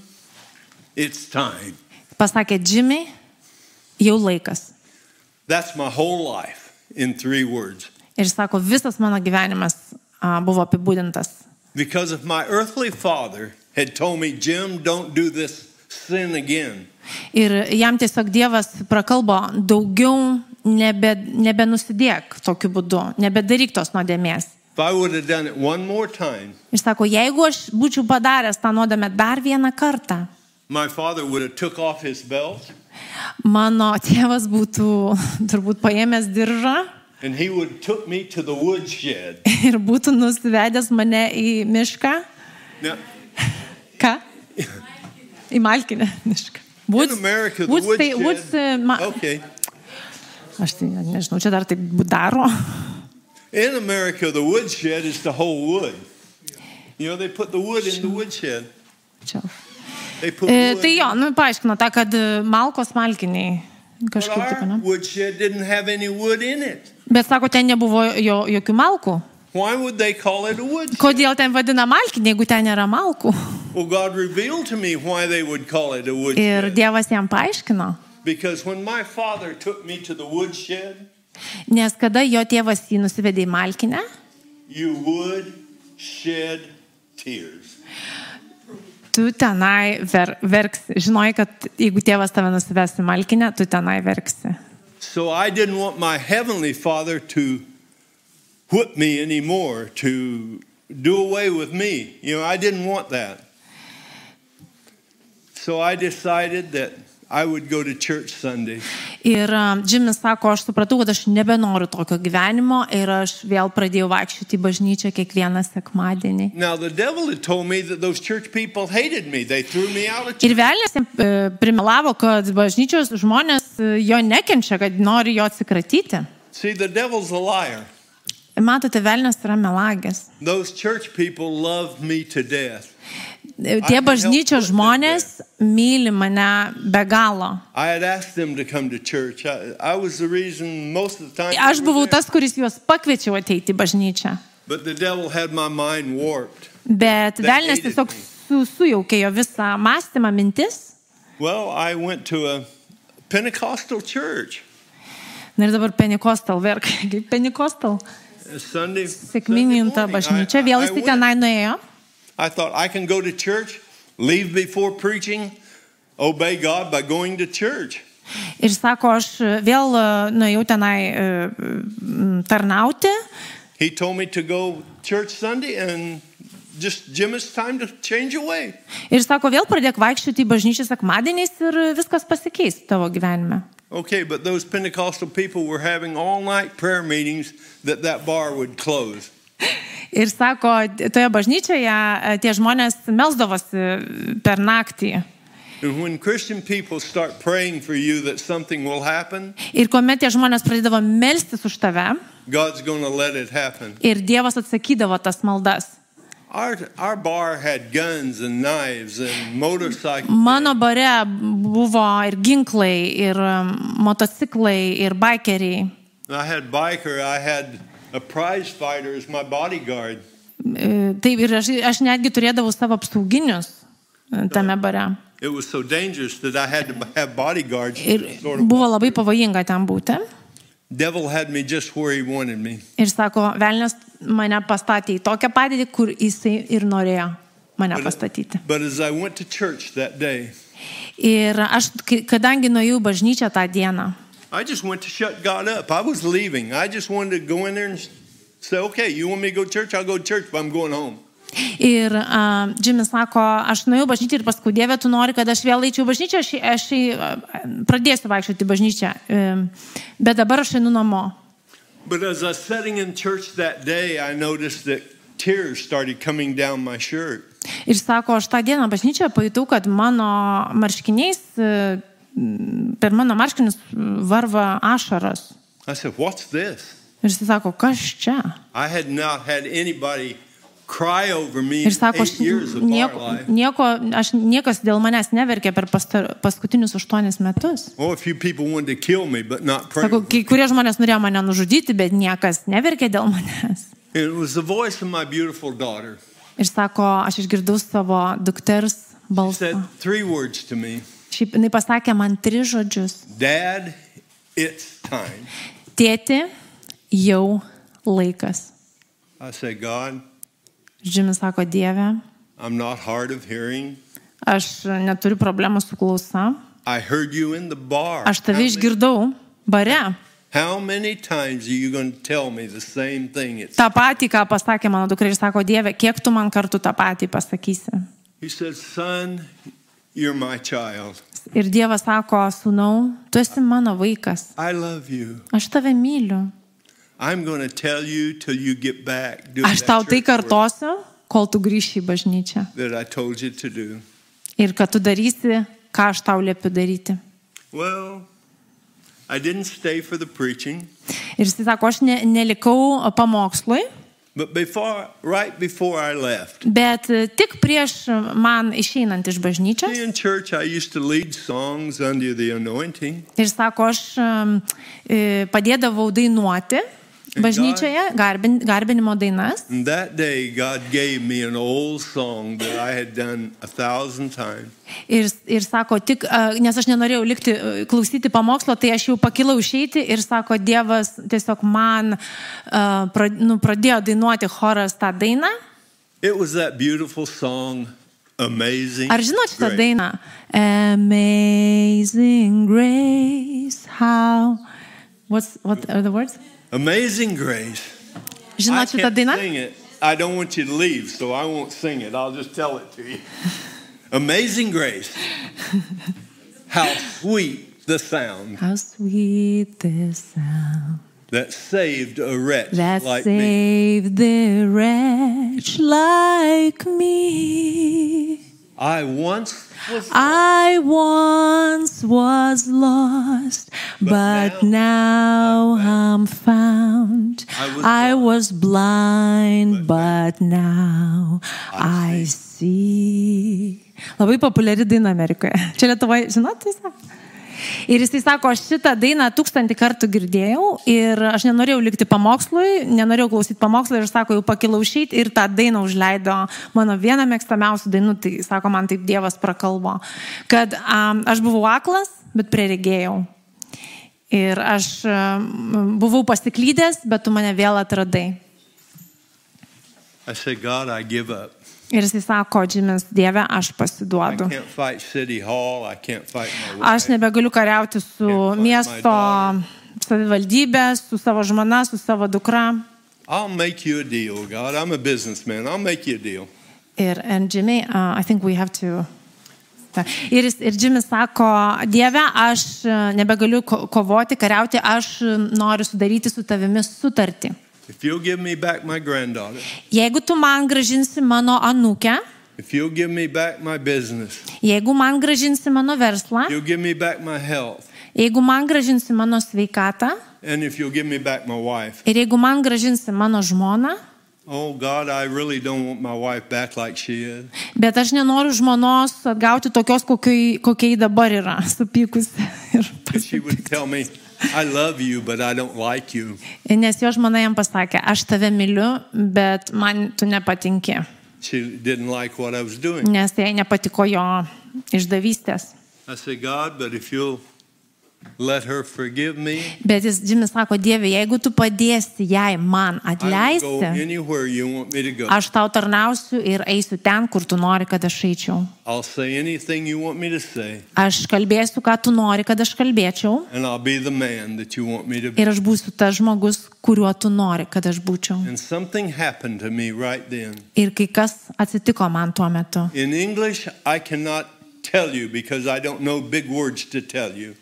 Time. Pasakė, Džimi, jau laikas. That's my whole life in three words. Ir sako, visas mano gyvenimas a, buvo apibūdintas. Because if my earthly father had told me, Jim, don't do this sin again, Ir jam tiesiog Dievas prakalbo daugiau nebe, nebenusidėk tokiu būdu, nebedaryk tos nuodėmės. Time, Ir sako, jeigu aš būčiau padaręs tą nuodėmę dar vieną kartą, my father would have took off his belt mano tėvas būtų turbūt paėmęs diržą and he would have took me to the woodshed. ir būtų nusivedęs mane į mišką. Now, Ką? Į Malkinę mišką. the Woods, tai, woods, e, ma, Okay. aš tai nežinau, čia dar taip daro. In America, the woodshed is the whole wood. You know, they put the wood in the woodshed. Čia. They put E, wood. tai jo, nu, paaiškino tą, kad e, malkos malkiniai but kažkaip taip, our ne? woodshed didn't have any wood in it. Bet sako, ten nebuvo jo, jokių malkų. Why would they call it a woodshed? Kodėl ten vadina malkinė, jeigu ten nėra malkų? Well, God revealed to me why they would call it a Ir woodshed. Dievas jam paaiškino. Because when my father took me to the woodshed, Nes kada jo tėvas jį nusivedė į malkinę, you would shed tears. tu tenai ver, verksi. Žinai, kad jeigu tėvas tave nusives į malkinę, tu tenai verksi. So I didn't want my heavenly father to whip me anymore, to do away with me. You know, I didn't want that. So I decided that I would go to church Sunday. Ir Džimis sako, aš supratau, kad aš nebenoriu tokio gyvenimo ir aš vėl pradėjau vaikščioti į bažnyčią kiekvieną sekmadienį. Ir velnės e, primelavo, kad bažnyčios žmonės e, jo nekenčia, kad nori jo atsikratyti. See. Matote, velnės yra melagės. Tie bažnyčios žmonės myli mane be galo. Aš buvau tas, kuris juos pakviečiau ateiti į bažnyčią. But the devil had my mind warped. Bet velnės tiesiog su, sujaukė jo visą mąstymą, mintis. Well, I went to a Pentecostal church. Na ir dabar Pentecostal, verk, <laughs> kaip Pentecostal. a Sunday. Sėkminginta Sunday morning. bažnyčia, vėl jis tenai nuėjo. I thought I can go to church, leave before preaching, obey God by going to church. Ir sako, aš vėl e, nuėjau tenai e, m, tarnauti. He told me to go church Sunday and just Jim, it's time to change away. Ir sako, vėl pradėk vaikščioti į bažnyčią sekmadieniais ir viskas pasikeis tavo gyvenime. Okay, but those Pentecostal people were having all night prayer meetings that that bar would close. Ir sako, toje bažnyčioje e, tie žmonės melsdavosi per naktį. Ir kuomet tie žmonės pradėdavo melstis už tave ir Dievas atsakydavo tas maldas. Our, our bar had guns and knives and motorcycles. Mano bare buvo ir ginklai, ir um, motociklai, ir bikeriai. I had biker, I had E, Taip, ir aš, aš netgi turėdavau savo apsauginius e, tame bare. So. Ir buvo labai pavojinga ten būti. Ir sako, velnės mane pastatė į tokią padėtį, kur jisai ir norėjo mane pastatyti. Day, Ir aš, kadangi nuėjau bažnyčią tą dieną, I just went to shut God up. I was leaving. I just wanted to go in there and say, okay, you want me to go to church? I'll go to church, but I'm going home. Ir uh, Džimis sako, aš nuėjau bažnyčią ir paskui Dieve, tu nori, kad aš vėl eičiau bažnyčią, aš, aš uh, pradėsiu vaikščioti bažnyčią. Um, bet dabar aš einu namo. But as I was sitting in church that day, I noticed that tears started coming down my shirt. Ir sako, aš tą dieną bažnyčioje pajutau, kad mano marškiniais, uh, per mano marškinius varva ašaras. I said, What's this? Ir jis sako, kas čia? Ir sako, aš nieko, nieko, aš niekas dėl manęs neverkė per pastar, paskutinius aštuonis metus. Me. Sako, kai kurie žmonės norėjo mane nužudyti, bet niekas neverkė dėl manęs. It was the voice of my beautiful daughter. Ir sako, aš išgirdau savo dukters balsą. Šiaip jinai pasakė man tris žodžius. Dad. Tėti, jau laikas. God, Žymis sako, Dieve, I'm not hard of hearing. aš neturiu problemų su klausa. Aš tave išgirdau bare. Ta patį, ką pasakė mano dukra ir sako, Dieve, kiek tu man kartų tą patį pasakysi. he said, Son. Ir Dievas sako, sūnau, tu esi mano vaikas. Aš tave myliu. Back Aš tau tai kartosiu, kol tu grįši į bažnyčią. Ir kad tu darysi, ką aš tau liepiu daryti. Well, I didn't stay for the preaching, Ir jis sako, aš ne, nelikau pamokslui, before, right before I left, bet e, tik prieš man išeinant iš bažnyčios. in church I used to lead songs under the anointing. Ir sako, aš em, e, padėdavau dainuoti bažnyčioje, garbin, garbinimo dainas. Day, God gave me an old song that I had done a thousand times. Ir, ir sako, tik, nes aš nenorėjau likti, klausyti pamokslo, tai aš jau pakilau išeiti ir sako, Dievas tiesiog man nu, pradėjo dainuoti choras tą dainą. It was that beautiful song, Amazing. Ar žinot šitą Grace. dainą? Amazing grace, how. What's, what are the words? Amazing Grace. I can't sing it. I don't want you to leave, so I won't sing it. I'll just tell it to you. Amazing Grace. How sweet the sound How sweet the sound that saved a wretch that like me. saved the wretch like me. I once was I once was lost, but now I'm found. I was I was blind, but now I see. Labai populiari daina Amerikoje. <laughs> Čia Lietuvoje, žinot, tai sako? Ir jisai sako, aš šitą dainą tūkstantį kartų girdėjau ir aš nenorėjau likti pamokslui, nenorėjau klausyti pamokslui ir sako, jau pakilau išeiti ir tą dainą užleido mano vieną mėgstamiausių dainų, tai sako, man taip Dievas prakalbo, kad um, aš buvau aklas, bet preregėjau. Ir aš um, buvau pasiklydęs, bet tu mane vėl atradai. I said, God, I give up. Ir jisai sako, Džimis, Dieve, aš pasiduodu. Hall. Aš nebegaliu kariauti su miesto savivaldybė, su savo žmona, su savo dukra. I'll make you a deal, God. I'm a businessman. I'll make you a deal. Ir, Jimmy, uh, I think we have to. Ir, ir Jimmy sako, Dieve, aš uh, nebegaliu ko- kovoti, kariauti, aš uh, noriu sudaryti su tavimi sutartį. If you'll give me back my granddaughter, Jeigu tu man gražinsi mano anūkę, if you'll give me back my business, jeigu man gražinsi mano verslą, you'll give me back my health, jeigu man gražinsi mano sveikatą and if you'll give me back my wife. ir jeigu man gražinsi mano žmoną, Oh, God, I really don't want my wife back like she is. Bet aš nenoriu žmonos atgauti tokios, kokiai, kokiai dabar yra, supykusi. Ir she would tell me, you, but I don't like Nes jo žmona jam pasakė, aš tave myliu, bet man tu nepatinki. She didn't like what I was doing. Nes jai nepatiko jo išdavystės. I said, God, but if you'll let her forgive me. Bet jis, Džimis sako, Dieve, jeigu tu padėsi jai man atleisti, anywhere you want me to go. aš tau tarnausiu ir eisiu ten, kur tu nori, kad aš eičiau. Aš kalbėsiu, ką tu nori, kad aš kalbėčiau. and I'll be the man that you want me to be. Ir aš būsiu tas žmogus, kuriuo tu nori, kad aš būčiau. And something happened to me right then. Ir kai kas atsitiko man tuo metu. In English, I cannot tell you because I don't know big words to tell you.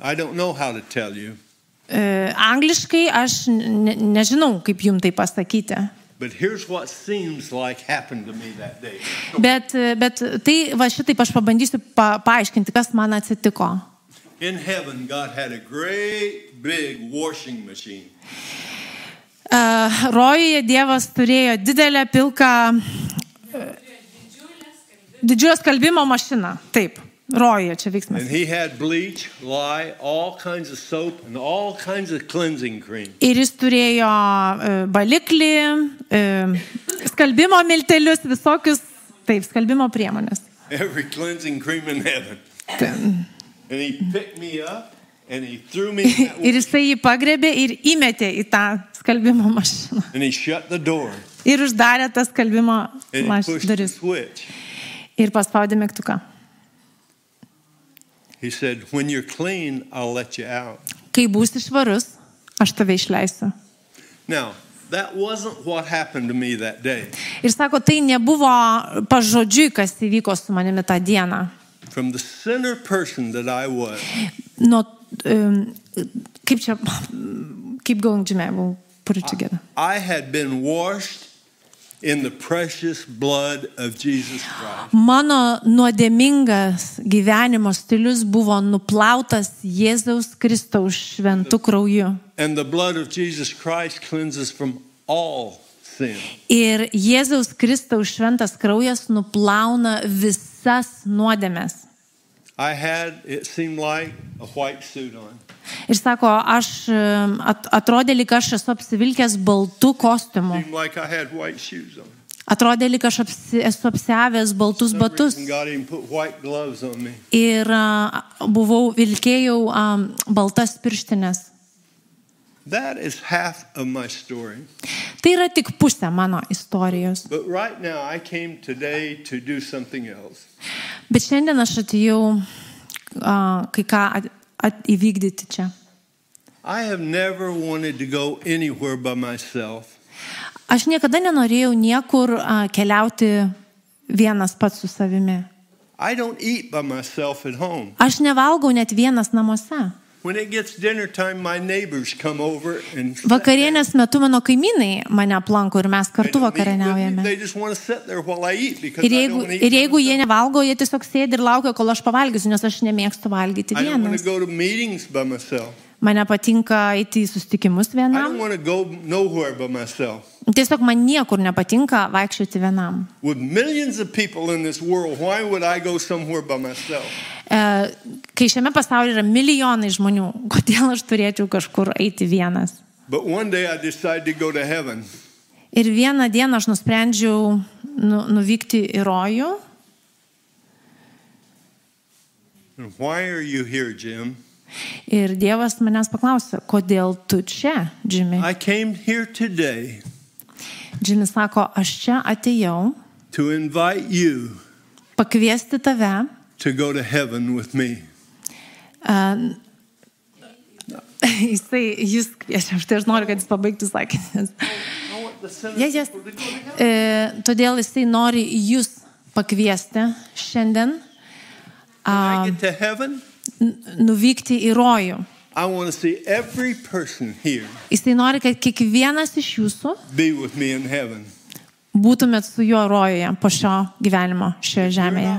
I don't know how to tell you. E, angliškai aš ne, nežinau, kaip jums tai pasakyti. But here's what seems like happened to me that day. Bet, bet tai va šitaip aš pabandysiu pa, paaiškinti, kas man atsitiko. In heaven, God had a great big washing machine. E, Rojuje Dievas turėjo didelę pilką, e, didžiulę skalbimo mašiną. Taip, Rojuje čia veiksmas. Bleach, lye, all kinds of soap, and all kinds of cleansing cream. Ir jis turėjo e, baliklį, e, skalbimo miltelius, visokius, taip, skalbimo priemonės. Every cleansing cream in heaven. Ten. And he picked me up and he threw me in that <laughs> Ir jisai jį pagrebė ir įmetė į tą skalbimo mašiną. and he shut the door Ir uždarė tą skalbimo and he maš- pushed the duris. Ir paspaudė mygtuką. He said, When you're clean, I'll let you out. Kai būsi švarus, aš tave išleisiu. Now, that wasn't what happened to me that day. Ir sako, tai nebuvo pažodžiui, kas įvyko su manimi tą dieną. From the center person that I was, Nuo, um, kaip čia, <laughs> keep going, Jimmy, we'll put it together. I had been washed Mano nuodėmingas gyvenimo stilius buvo nuplautas Jėzaus Kristaus šventų krauju. And the blood of Jesus Christ cleanses from all sin. Ir Jėzaus Kristaus šventas kraujas nuplauna visas nuodėmes. I had, it seemed like, a white suit on. Ir sako, aš at, atrodė, lyg aš esu apsivilkęs baltų kostiumų. Atrodė, lyg aš apsi, esu apsiavęs baltus batus. Ir a, buvau, vilkėjau um, baltas pirštinės. Tai yra tik pusė mano istorijos. Right now, to. Bet šiandien aš atėjau a, kai ką at, įvykdyti čia. I have never wanted to go anywhere by myself. Aš niekada nenorėjau niekur a, keliauti vienas pats su savimi. I don't eat by myself at home. Aš nevalgau net vienas namuose. Vakarienės metu mano kaimynai mane aplanko ir mes kartu vakarieniaujame. Ir jeigu, ir jeigu jie nevalgo, jie tiesiog sėdi ir laukia, kol aš pavalgysiu, nes aš nemėgstu valgyti vienas. Man patinka eiti į susitikimus I don't vienam. want to go nowhere by myself. Tiesiog man niekur nepatinka vaikščioti vienam. World? E, kai šiame pasaulyje yra milijonai žmonių, <laughs> kodėl aš turėčiau kažkur eiti vienas? To to. Ir vieną dieną aš nusprendžiau nu, nuvykti į rojų. Why are you here, Jim? Ir Dievas manęs paklausė, kodėl tu čia, Džimi? I came here today Džimis sako, aš čia atėjau to invite you pakviesti tave. to go to heaven with me. Uh, <laughs> jisai, jūs kviečia, aš tai aš noriu, kad jis pabaigtų sakinį. Yes, yes. E, todėl jisai nori jūs pakviesti šiandien When Nuvykti į rojų. Jisai nori, kad kiekvienas iš jūsų būtumėt su juo rojuje po šio gyvenimo šioje žemėje.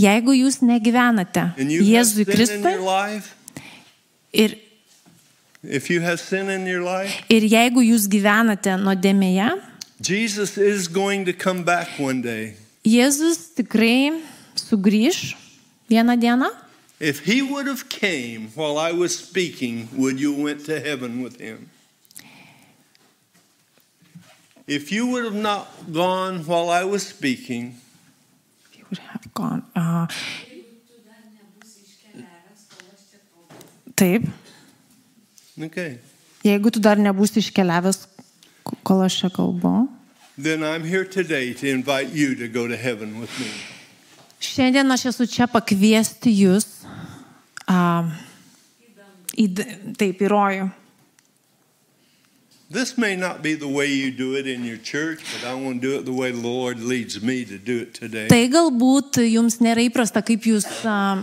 Jeigu jūs negyvenate Jėzui Kristui ir, ir jeigu jūs gyvenate nuodėmėje. Jėzus tikrai sugrįž vieną dieną. If he would have came while I was speaking, would you went to heaven with him? If you would have not gone while I was speaking, He would have gone. Uh, Taip. Okay. Jeigu tu dar nebūsi iškeliavęs, k- kol aš čia kalbu. Then I'm here today to invite you to go to heaven with me. Šiandien aš esu čia pakviesti jūs a, į, taip, į rojų. This may not be the way you do it in your church, but I want to do it the way the Lord leads me to do it today. Tai galbūt jums nėra įprasta, kaip jūs a,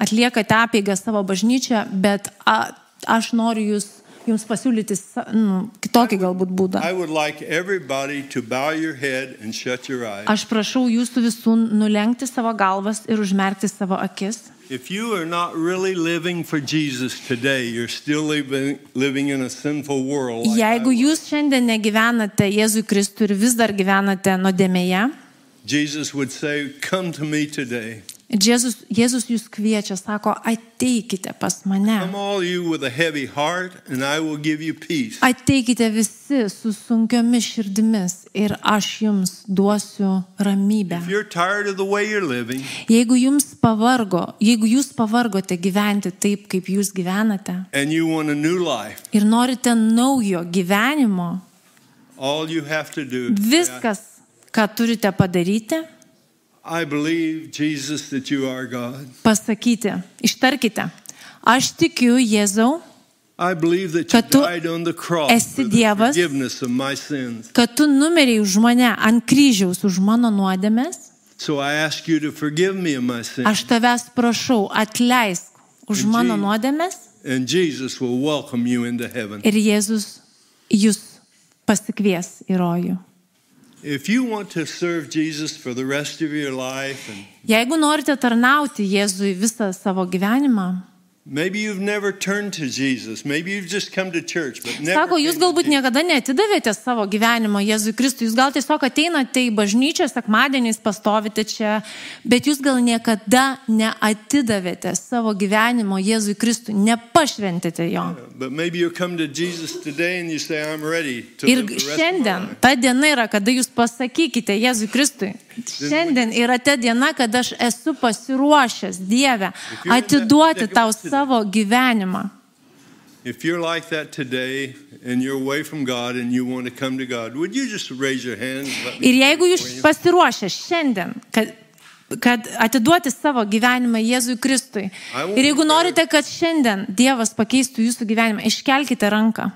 atliekate apėgą savo bažnyčią, bet a, aš noriu jūs, jums pasiūlyti nu, kitokį galbūt būdą. I would like everybody to bow your head and shut your eyes. Aš prašau jūsų visų nulenkti savo galvas ir užmerkti savo akis. If you are not really living for Jesus today, you're still living, living in a sinful world. like Jeigu jūs šiandien negyvenate Jėzui Kristui ir vis dar gyvenate nuodėmėje, Jesus would say, Come to me today. Jėzus, Jėzus jūs kviečia, sako, ateikite pas mane. Heart. Ateikite visi su sunkiomis širdimis ir aš jums duosiu ramybę. Living, Jeigu jums pavargo, jeigu jūs pavargote gyventi taip, kaip jūs gyvenate life, ir norite naujo gyvenimo, do viskas, ką turite padaryti, Jesus, pasakyti, ištarkite, aš tikiu Jėzau, I believe that you Kad tu died on the cross esi Dievas. forgiveness of my sins. kad tu numeriai už mane ant kryžiaus, už mano nuodėmės. So. Aš tavęs prašau, atleisk už In mano nuodėmės And ir Jėzus jūs pasikvies į rojų. Life, Jeigu norite tarnauti Jėzui visą savo gyvenimą, maybe you've never turned to Jesus, maybe you've just come to church, but never. sako, jūs galbūt niekada neatidavėte savo gyvenimo Jėzui Kristui, jūs gal tiesiog ateinate į bažnyčią, sekmadieniais pastovite čia, bet jūs gal niekada neatidavėte savo gyvenimo Jėzui Kristui, nepašventėte jo. But maybe you come to Jesus today and you say, I'm ready to Ir šiandien, ta diena yra, kada jūs pasakykite Jėzui Kristui. Šiandien yra ta diena, kada aš esu pasiruošęs Dievę atiduoti tau savo gyvenimą. If you're like that today and you're away from God and you want to come to God, would you just raise your hand? Ir jeigu jūs pasiruošę šiandien, kad, kad atiduoti savo gyvenimą Jėzui Kristui. Ir jeigu norite, kad šiandien Dievas pakeistų jūsų gyvenimą, iškelkite ranką.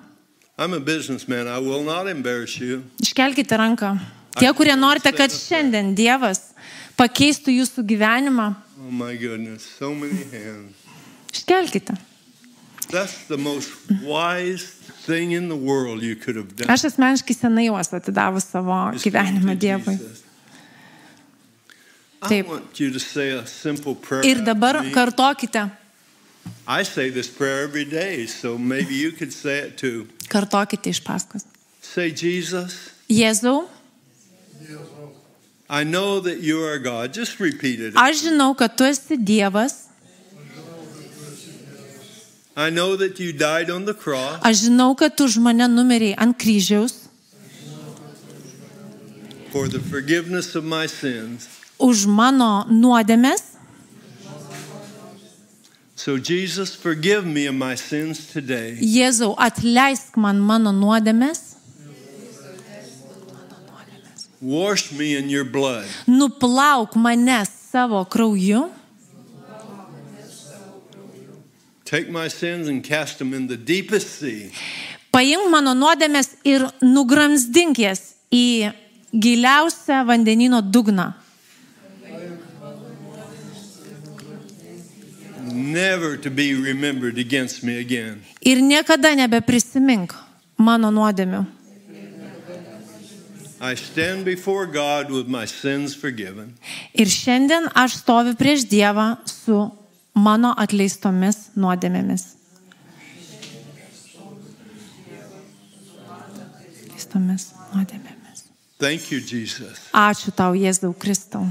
Iškelkite ranką. Tie, kurie norite, kad šiandien Dievas pakeistų jūsų gyvenimą, Oh iškelkite. Aš asmeniškai senai juos atidavus savo gyvenimą Dievui. Jesus. I Taip. want you to say a simple prayer. Ir dabar kartokite, I say this prayer every day, so maybe you could say it too. kartokite iš paskos. Say, Jesus, Jėzau, I know that you are God. Just repeat it. aš žinau, kad tu esi Dievas, I know that you died on the cross aš žinau, kad tu už mane numeriai ant kryžiaus, for the forgiveness of my sins. Už mano nuodėmės. So, Jesus, forgive me of my sins today. Jėzau, atleisk man mano nuodėmės, Wash me in your blood. nuplauk mane savo krauju, Take my sins and cast them in the deepest sea. paimk mano nuodėmės ir nugramzdink jas į giliausią vandenino dugną. never to be remembered against me again. Ir niekada nebeprisimink mano nuodėmių. I stand before God with my sins forgiven. Ir šiandien aš stoviu prieš Dievą su mano atleistomis nuodėmėmis. Atleistomis nuodėmėmis. Thank you, Jesus. Ačiū tau, Jėzau Kristau.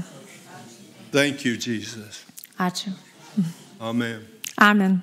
Thank you, Jesus. Ačiū. Amen. Amen.